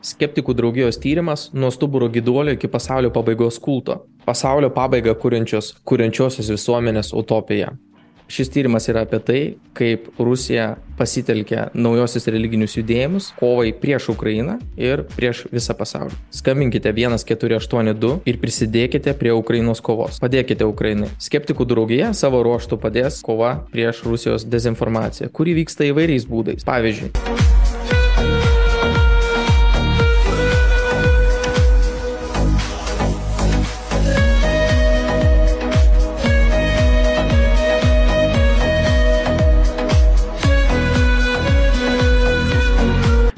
Skeptikų draugijos tyrimas nuo stuburo giduolio iki pasaulio pabaigos kulto. Pasaulio pabaigą kuriančios, kuriančiosios visuomenės utopija. Šis tyrimas yra apie tai, kaip Rusija pasitelkia naujosius religinius judėjimus kovai prieš Ukrainą ir prieš visą pasaulį. Skambinkite 1482 ir prisidėkite prie Ukrainos kovos. Padėkite Ukrainai. Skeptikų draugija savo ruoštų padės kova prieš Rusijos dezinformaciją, kuri vyksta įvairiais būdais. Pavyzdžiui,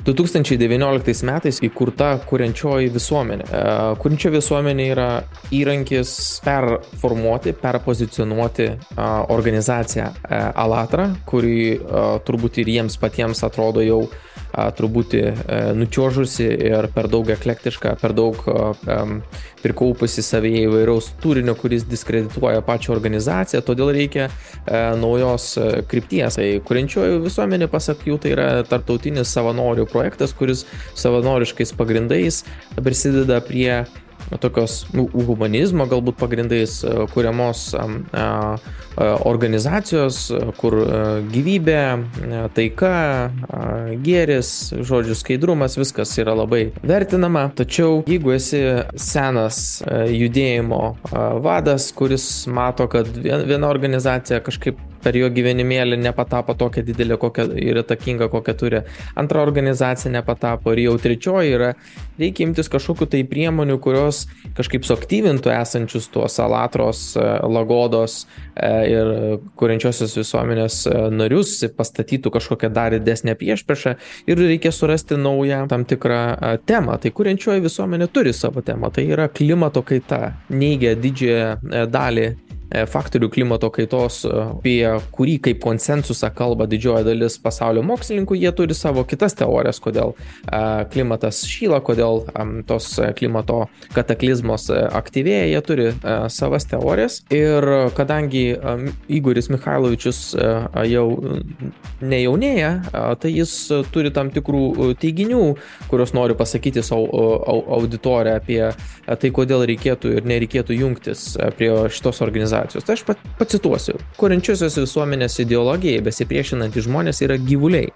2019 metais įkurta kuriančioji visuomenė. E, kuriančioji visuomenė yra įrankis performuoti, perpozicionuoti e, organizaciją e, Alatra, kuri turbūt ir jiems patiems atrodo jau turbūt nučiožusi ir per daug eklektiška, per daug prikaupusi savyje įvairiaus turinio, kuris diskredituoja pačią organizaciją, todėl reikia naujos krypties. Tai kuriančioji visuomenė, pasak jų, tai yra tarptautinis savanorių projektas, kuris savanoriškais pagrindais prisideda prie tokios nu, humanizmo galbūt pagrindais e, kuriamos organizacijos, kur e, gyvybė, e, taika, gėris, žodžių skaidrumas, viskas yra labai vertinama. Tačiau jeigu esi senas judėjimo vadas, kuris mato, kad viena organizacija kažkaip per jo gyvenimėlį nepatapo tokia didelė kokia ir įtakinga, kokią turi. Antra organizacija nepatapo ir jau trečioji yra, reikia imtis kažkokiu tai priemonių, kurios kažkaip suaktyvintų esančius tuos alatros, e, lagodos e, ir kuriančiosios visuomenės e, narius, pastatytų kažkokią dar didesnę priešpriešą ir reikia surasti naują tam tikrą temą. Tai kuriančioji visuomenė turi savo temą, tai yra klimato kaita, neigia didžiąją dalį faktorių klimato kaitos, e, apie kurį kaip konsensusą kalba didžioji dalis pasaulio mokslininkų, jie turi savo kitas teorijas, kodėl e, klimatas šyla, kodėl tos klimato kataklizmos aktyvėja, jie turi savas teorijas. Ir kadangi Igoris Mikhailovičius jau nejaunėja, tai jis turi tam tikrų teiginių, kuriuos noriu pasakyti savo auditoriją apie tai, kodėl reikėtų ir nereikėtų jungtis prie šitos organizacijos organizacijos. Tai aš pacituosiu. Kuriančiosios visuomenės ideologijai besipriešinantys žmonės yra gyvuliai.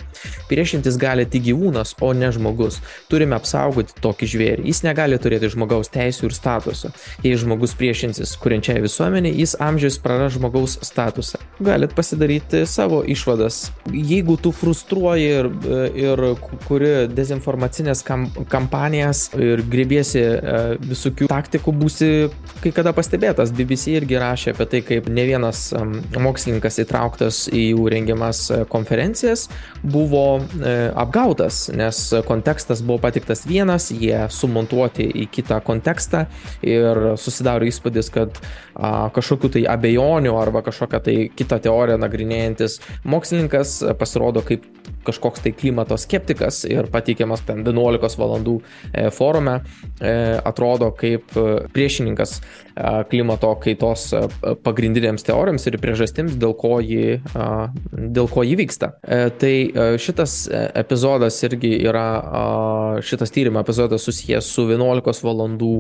Priešintis gali tik gyvūnas, o ne žmogus. Turime apsaugoti tokį žvėrį. Jis negali turėti žmogaus teisų ir statuso. Jei žmogus priešinsis kuriančiai visuomenė, jis amžius praras žmogaus statusą. Galit pasidaryti savo išvadas. Jeigu tu frustruoji ir, ir kuri dezinformacinės kam, kampanijas ir grėbėsi e, visokių taktikų, būsi kai kada pastebėtas. BBC irgi rašė apie tai, kaip ne vienas mokslininkas įtrauktas į jų rengiamas e, konferencijas buvo e, apgautas, nes kontekstas buvo patiktas vienas, jie sumontuoti į kitą kontekstą ir susidaro įspūdis, kad kažkokiu tai abejonių arba kažkokią tai kitą teoriją nagrinėjantis mokslininkas pasirodo kaip kažkoks tai klimato skeptikas ir pateikiamas ten 11 valandų e, forume, e, atrodo kaip e, priešininkas klimato kaitos pagrindinėms teorijoms ir priežastims, dėl ko ji, dėl ko ji vyksta. Tai šitas epizodas irgi yra, šitas tyrimo epizodas susijęs su 11 valandų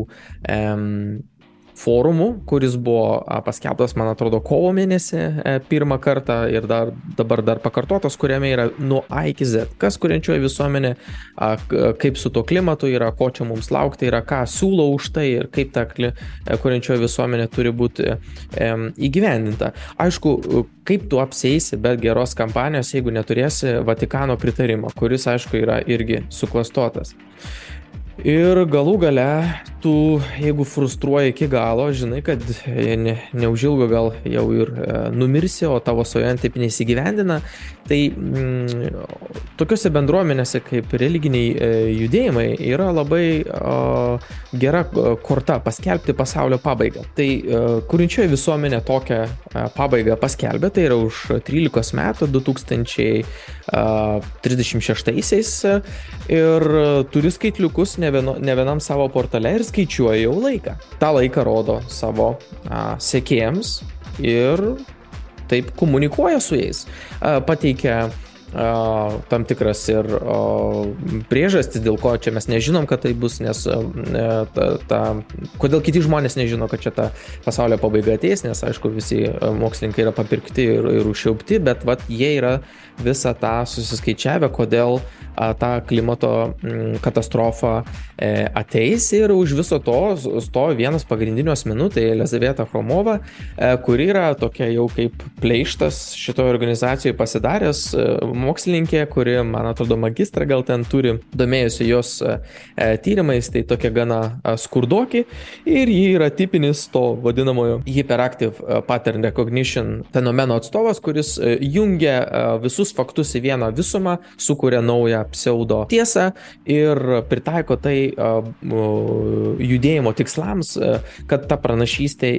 forumu, kuris buvo paskelbtas, man atrodo, kovo mėnesį e, pirmą kartą ir dar, dabar dar pakartotas, kuriame yra nuo A iki Z, kas kuriančioji visuomenė, kaip su to klimatu yra, ko čia mums laukti yra, ką siūlo už tai ir kaip ta e, kuriančioji visuomenė turi būti įgyvendinta. Aišku, kaip tu apsėsi be geros kampanijos, jeigu neturėsi Vatikano pritarimo, kuris, aišku, yra irgi suklastotas. Ir galų gale, tu, jeigu frustruoji iki galo, žinai, kad ne, neužilgo gal jau ir e, numirsi, o tavo svajojant taip neįsigyvendina, tai mm, tokiuose bendruomenėse kaip religiniai e, judėjimai yra labai e, gera korta paskelbti pasaulio pabaigą. Tai e, kurinčioji visuomenė tokią e, pabaigą paskelbė, tai yra už 13 metų, 2036-aisiais e, ir turi skaitliukus ne, vieno, ne vienam savo portale ir skaičiuoja jau laiką. Ta laiką rodo savo a, sekėjams ir taip komunikuoja su jais. A, pateikia tam tikras ir priežastis, dėl ko čia mes nežinom, kad tai bus, nes ta, ta, kodėl kiti žmonės nežino, kad čia ta pasaulio pabaiga ateis, nes aišku, visi mokslininkai yra papirkti ir, ir užšiaupti, bet vat, jie yra visą tą susiskaičiavę, kodėl ta klimato katastrofa e, ateis ir už viso to stovi vienas pagrindinių asmenų, tai Elizaveta Chromova, e, kuri yra tokia jau kaip pleištas šitoje organizacijoje pasidaręs e, mokslininkė, kuri, man atrodo, magistrą gal ten turi, domėjusi jos tyrimais, tai tokia gana skurdoki ir ji yra tipinis to vadinamojo hyperactive pattern recognition fenomeno atstovas, kuris jungia visus faktus į vieną visumą, sukuria naują pseudo tiesą ir pritaiko tai judėjimo tikslams, kad ta pranašystė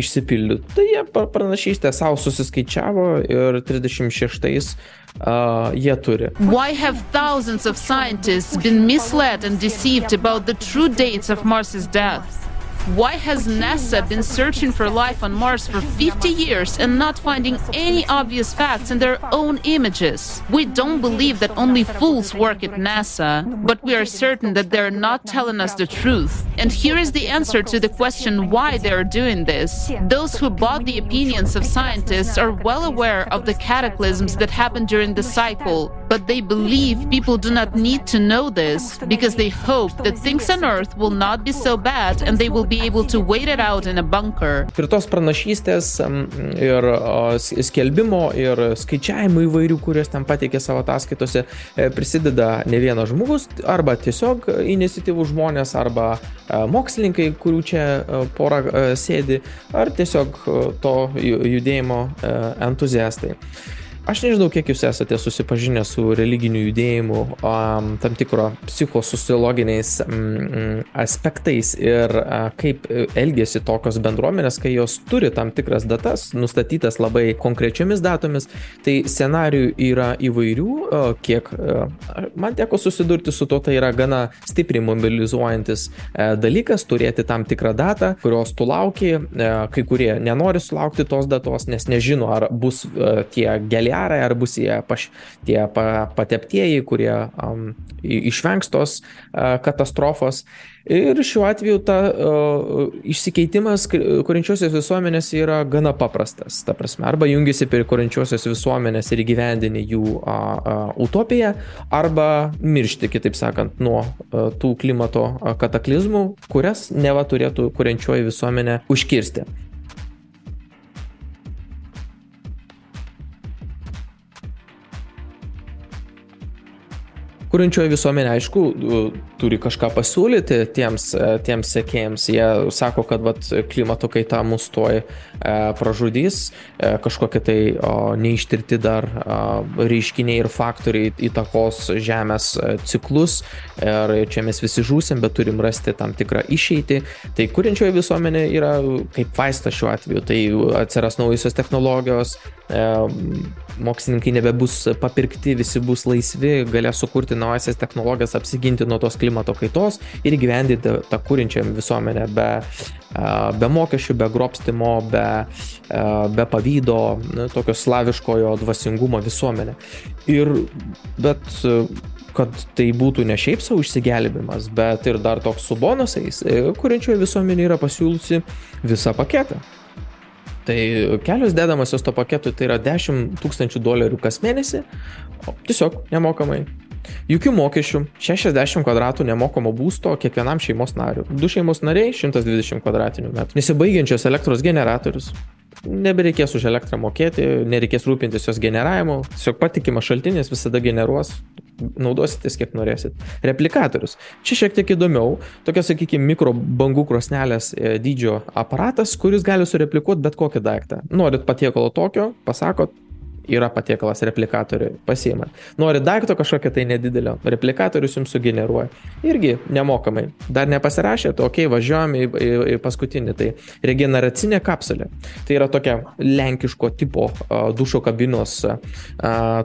išsipildytų. Tai jie pranašystę savo susiskaičiavo ir 36 uh, Э, turi. Why have thousands of scientists been misled and deceived about the true dates of Mars's death? Why has NASA been searching for life on Mars for 50 years and not finding any obvious facts in their own images? We don't believe that only fools work at NASA, but we are certain that they're not telling us the truth. And here is the answer to the question why they are doing this. Those who bought the opinions of scientists are well aware of the cataclysms that happen during the cycle, but they believe people do not need to know this because they hope that things on Earth will not be so bad and they will be able to wait it out in a bunker. Ir tos pranašystės ir skelbimo ir skaičiavimų įvairių, kurias ten pateikė savo ataskaitose, e, prisideda ne vienas žmogus, arba tiesiog iniciatyvų žmonės, arba e, mokslininkai, kurių čia e, pora sėdi, ar tiesiog to judėjimo entuziastai. Aš nežinau, kiek jūs esate susipažinę su religiniu judėjimu, um, tam tikro psichosociologiniais um, aspektais ir uh, kaip elgesi tokios bendruomenės, kai jos turi tam tikras datas, nustatytas labai konkrečiomis datomis. Tai scenarių yra įvairių, uh, kiek uh, man teko susidurti su to, tai yra gana stipriai mobilizuojantis uh, dalykas turėti tam tikrą datą, kurios tu lauki, uh, kai kurie nenori sulaukti tos datos, nes nežino, ar bus uh, tie gėlė PR, ar bus jie paš, tie pa, pateptieji, kurie um, išvengs tos uh, katastrofos. Ir šiuo atveju ta uh, išsikeitimas kuriančiosios visuomenės yra gana paprastas. Ta prasme, arba jungiasi prie kuriančiosios visuomenės ir įgyvendini jų uh, uh, utopiją, arba miršti, kitaip sakant, nuo uh, tų klimato kataklizmų, kurias neva turėtų kuriančioji visuomenė užkirsti. Kuriančioji visuomenė, aišku, turi kažką pasiūlyti tiems, e, tiems sekėjams. Jie sako, kad vat, klimato kaita mus toj e, pražudys, e, kažkokie tai o, neištirti dar o, reiškiniai ir faktoriai įtakos Žemės e, ciklus ir čia mes visi žūsim, bet turim rasti tam tikrą išeitį. Tai kuriančioji visuomenė yra kaip vaistas šiuo atveju, tai atsiras naujusios technologijos, mokslininkai nebebus papirkti, visi bus laisvi, galės sukurti naujasias technologijas, apsiginti nuo tos klimato kaitos ir gyvendyti tą kūrinčią visuomenę be, be mokesčių, be grobstimo, be, be pavydo, tokio slaviškojo dvasingumo visuomenę. Ir, bet kad tai būtų ne šiaip savo išsigelbimas, bet ir dar toks su bonusais, kuriančioje visuomenė yra pasiūlusi visą paketą. Tai kelios dedamosios to paketui tai yra 10 tūkstančių dolerių kas mėnesį, tiesiog nemokamai. Jokių mokesčių, 60 kvadratų nemokamo būsto kiekvienam šeimos nariu. Du šeimos nariai 120 kvadratinių metrų. Nesibaigiančios elektros generatorius. Nebereikės už elektrą mokėti, nereikės rūpintis jos generavimu, tiesiog patikimas šaltinis visada generuos naudositės kiek norėsit. Replikatorius. Čia šiek tiek įdomiau. Tokia, sakykime, mikro bangų krosnelės e, dydžio aparatas, kuris gali sureplikuoti bet kokį daiktą. Norit patiekalo tokio, pasakot, yra patiekalas replikatoriui, pasiimat. Nori daikto kažkokio tai nedidelio, replikatorius jums sugeneruoja. Irgi nemokamai. Dar nepasirašėt, okei, okay, važiuojam į, į, į paskutinį. Tai regeneracinė kapsulė. Tai yra tokia lenkiško tipo uh, dušo kabinos uh,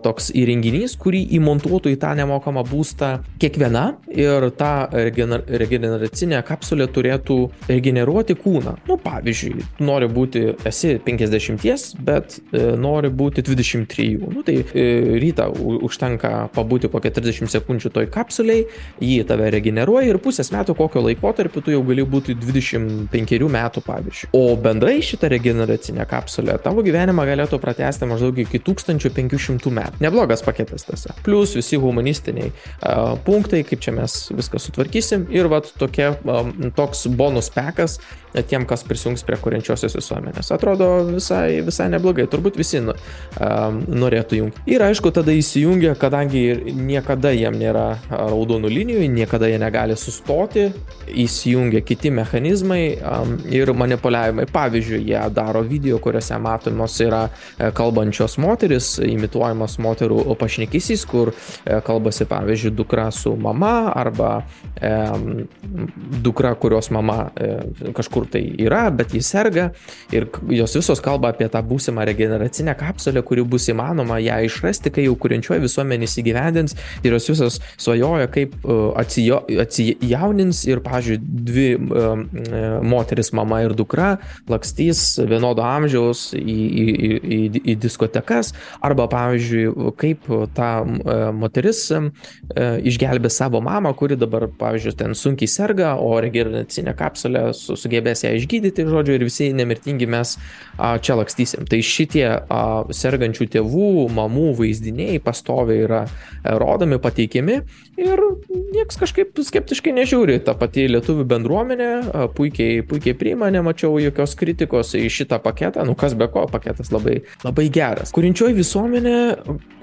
toks įrenginys, kurį įmontuotų į tą nemokamą būstą kiekviena ir ta regener regeneracinė kapsulė turėtų regeneruoti kūną. Nu, pavyzdžiui, nori būti, esi 50, bet uh, nori būti 20 23. Nu, tai rytą užtenka pabūti kokią 30 sekundžių toj kapsuliai, jį tave regeneruoja ir pusės metų kokio laikotarpio tu jau gali būti 25 metų pavyzdžiui. O bendrai šitą regeneracinę kapsulę tavo gyvenimą galėtų pratesti maždaug iki 1500 metų. Neblogas paketas tas. Plus visi humanistiniai uh, punktai, kaip čia mes viską sutvarkysim ir vat tokia, um, toks bonus pekas tiem, kas prisijungs prie kuriančiosios visuomenės. Atrodo visai, visai neblogai, turbūt visi nu, um, norėtų jungti. Ir aišku, tada įsijungia, kadangi niekada jiem nėra raudonų linijų, niekada jie negali sustoti, įsijungia kiti mechanizmai um, ir manipuliavimai. Pavyzdžiui, jie daro video, kuriuose matomos yra e, kalbančios moteris, imituojamos moterų pašnekysys, kur e, kalbasi, pavyzdžiui, dukra su mama arba e, dukra, kurios mama e, kažkur tai yra, bet jis serga ir jos visos kalba apie tą būsimą regeneracinę kapsulę, kuri bus įmanoma ją išrasti, kai jau kuriančioji visuomenė įsigyvendins ir jos visos svajoja, kaip uh, atsijo, atsijaunins ir, pavyzdžiui, dvi um, moteris, mama ir dukra, lakstys vienodo amžiaus į, į, į, į diskotekas, arba, pavyzdžiui, kaip ta moteris išgelbė savo mamą, kuri dabar, pavyzdžiui, ten sunkiai serga, o regeneracinė kapsulė sugebės ją išgydyti, žodžiu, ir visi nemirtingi mes a, čia lakstysim. Tai šitie a, sergančių tėvų, mamų vaizdiniai pastoviai yra e, rodomi, pateikiami ir niekas kažkaip skeptiškai nežiūri. Ta pati lietuvių bendruomenė a, puikiai, puikiai priima, nemačiau jokios kritikos į šitą paketą, nu kas be ko, paketas labai, labai geras. Kurinčioji visuomenė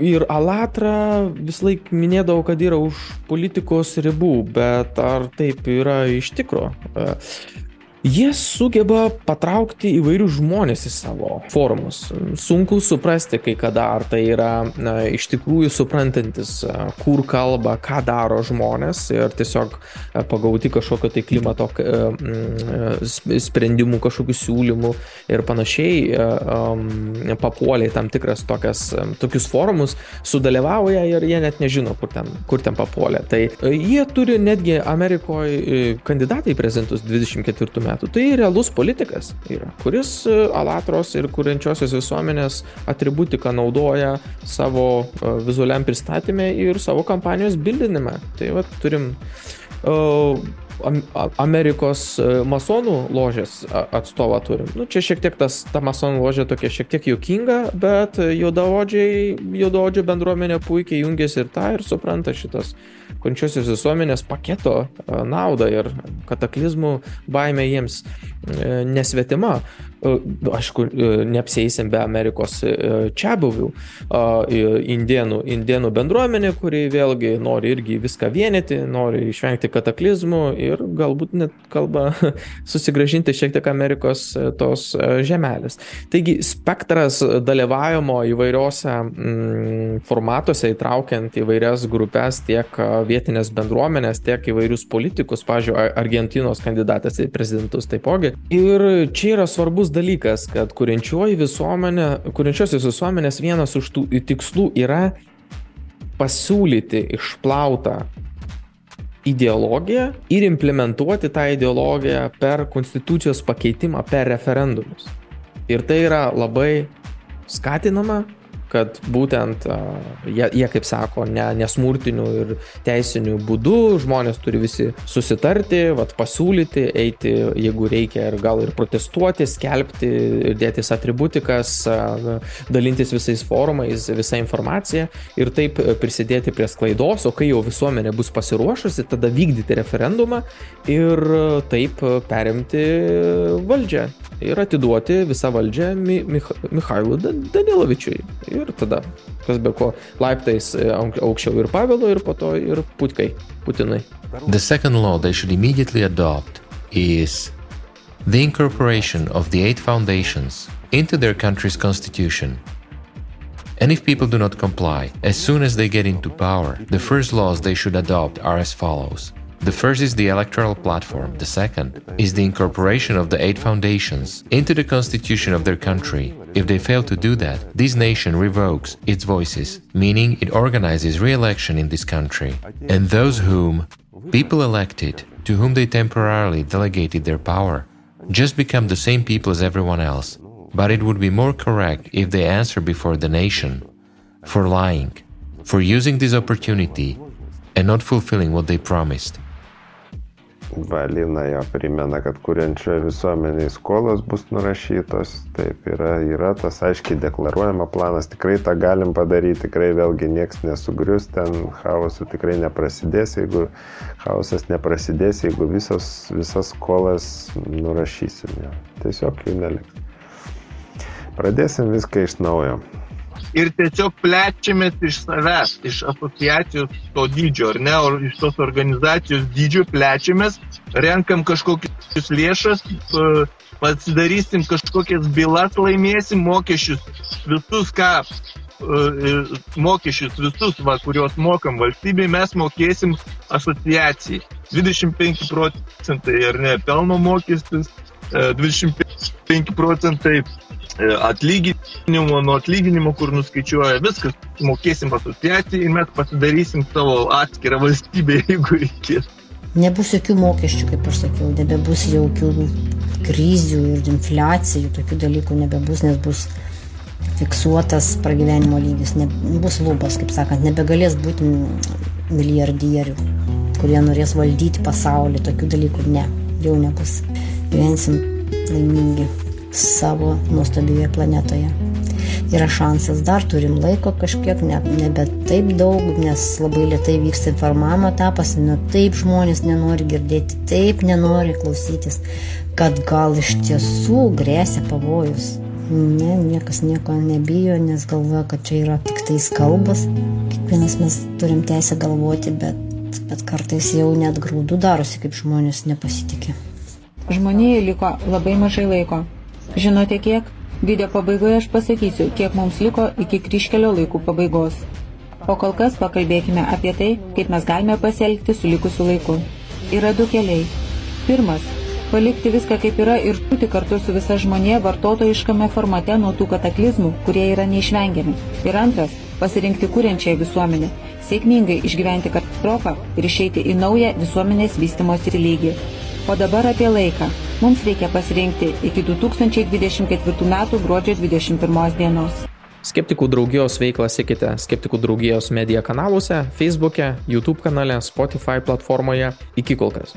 ir Alatra vis laik minėdavo, kad yra už politikos ribų, bet ar taip yra iš tikro? Jie sugeba patraukti įvairius žmonės į savo forumus. Sunku suprasti kai kada, ar tai yra na, iš tikrųjų suprantantis, kur kalba, ką daro žmonės ir tiesiog pagauti kažkokio tai klimato sprendimų, kažkokių siūlymų ir panašiai papuoliai tam tikras tokias, tokius forumus, sudalyvauja ir jie net nežino, kur ten, kur ten papuolė. Tai jie turi netgi Amerikoje kandidatai į prezidentus 24 metų metų. Tai realus politikas yra, kuris e, Alatros ir kuriančiosios visuomenės atributiką naudoja savo e, vizualiam pristatymė ir savo kampanijos bildinime. Tai va turim uh, Amerikos masonų ložės atstovą turim. Nu, čia šiek tiek tas, ta masonų ložė tokia šiek tiek juokinga, bet juodaodžių bendruomenė puikiai jungiasi ir tą ir supranta šitas kančiosios visuomenės paketo naudą ir kataklizmų baimė jiems nesvetima. Aišku, neapseisim be Amerikos čia buvių. Indienų, indienų bendruomenė, kuri vėlgi nori irgi viską vienyti, nori išvengti kataklizmų ir galbūt net kalba susigražinti šiek tiek Amerikos tos žemelės. Taigi spektras dalyvavimo įvairiuose mm, formatuose, įtraukiant įvairias grupės, tiek vietinės bendruomenės, tiek įvairius politikus, pažiūrėjau, Argentinos kandidatas į prezidentus taipogi. Ir čia yra svarbus dalykas, kad kuriančioji visuomenė, kuriančiosios visuomenės vienas iš tų tikslų yra pasiūlyti išplautą ideologiją ir implementuoti tą ideologiją per konstitucijos pakeitimą, per referendumus. Ir tai yra labai skatinama, kad būtent jie, jie kaip sako, ne, nesmurtiniu ir teisiniu būdu žmonės turi visi susitarti, vat, pasiūlyti, eiti, jeigu reikia, ir gal ir protestuoti, skelbti, dėtis atributikas, dalintis visais forumais, visą informaciją ir taip prisidėti prie sklaidos, o kai jau visuomenė bus pasiruošusi, tada vykdyti referendumą ir taip perimti valdžią ir atiduoti visą valdžią Mi Mich Mikhailui Danilovičiui. Ir tada, kas be ko, laiptais aukščiau ir ir po to ir Putkai, Putinai. The second law they should immediately adopt is the incorporation of the eight foundations into their country's constitution. And if people do not comply, as soon as they get into power, the first laws they should adopt are as follows. The first is the electoral platform, the second is the incorporation of the eight foundations into the constitution of their country. If they fail to do that, this nation revokes its voices, meaning it organizes re election in this country. And those whom people elected, to whom they temporarily delegated their power, just become the same people as everyone else. but it would be more correct if they answer before the nation for lying, for using this opportunity and not fulfilling what they promised. Valina jo primena, kad kuriančioje visuomenėje skolos bus nurašytos. Taip yra, yra tas aiškiai deklaruojama planas, tikrai tą galim padaryti, tikrai vėlgi nieks nesugrius, ten chaosų tikrai neprasidės, jeigu chaosas neprasidės, jeigu visos, visas skolas nurašysim. Jo. Tiesiog jų neliks. Pradėsim viską iš naujo ir tiesiog plečiamės iš savęs, iš asociacijos to dydžio, ar ne, o iš tos organizacijos dydžio plečiamės, renkam kažkokius lėšas, pasidarysim kažkokias bylas, laimėsim mokesčius, visus ką mokesčius visus, va, kuriuos mokam valstybei, mes mokėsim asociacijai. 25 procentai ar ne pelno mokestis, 25 procentai E, atlyginimo, nuo atlyginimo, kur nuskaičiuoja viskas, mokėsim asociacijai ir mes pasidarysim savo atskirą valstybę, jeigu reikės. Nebus jokių mokesčių, kaip aš sakiau, nebebus jokių krizių ir infliacijų, tokių dalykų nebebus, nes bus fiksuotas pragyvenimo lygis, nebus lubas, kaip sakant, nebegalės būti milijardierių, kurie norės valdyti pasaulį, tokių dalykų ne, jau nebus. Gyvensim laimingi savo nuostabioje planetoje. Yra šansas, dar turim laiko kažkiek, ne, nebe taip daug, nes labai lietai vyksta informavimo etapas, nu taip žmonės nenori girdėti, taip nenori klausytis, kad gal iš tiesų grėsia pavojus. Ne, niekas nieko nebijo, nes galvoja, kad čia yra tik tais kalbas. Kiekvienas mes turim teisę galvoti, bet, bet kartais jau net grūdų darosi, kaip žmonės nepasitikė. Žmonijai liko labai mažai laiko. Žinote kiek? Video pabaigoje aš pasakysiu, kiek mums liko iki kryškelio laikų pabaigos. O kol kas pakalbėkime apie tai, kaip mes galime pasielgti su likusiu laiku. Yra du keliai. Pirmas – palikti viską kaip yra ir būti kartu su visa žmonė vartotojiškame formate nuo tų kataklizmų, kurie yra neišvengiami. Ir antras – pasirinkti kuriančią visuomenę, sėkmingai išgyventi katastrofą ir išeiti į naują visuomenės vystimosi lygį. O dabar apie laiką. Mums reikia pasirinkti iki 2024 m. gruodžio 21 dienos. Skeptikų draugijos veiklą sekite Skeptikų draugijos medija kanaluose, Facebook'e, YouTube kanale, Spotify platformoje. Iki kol kas.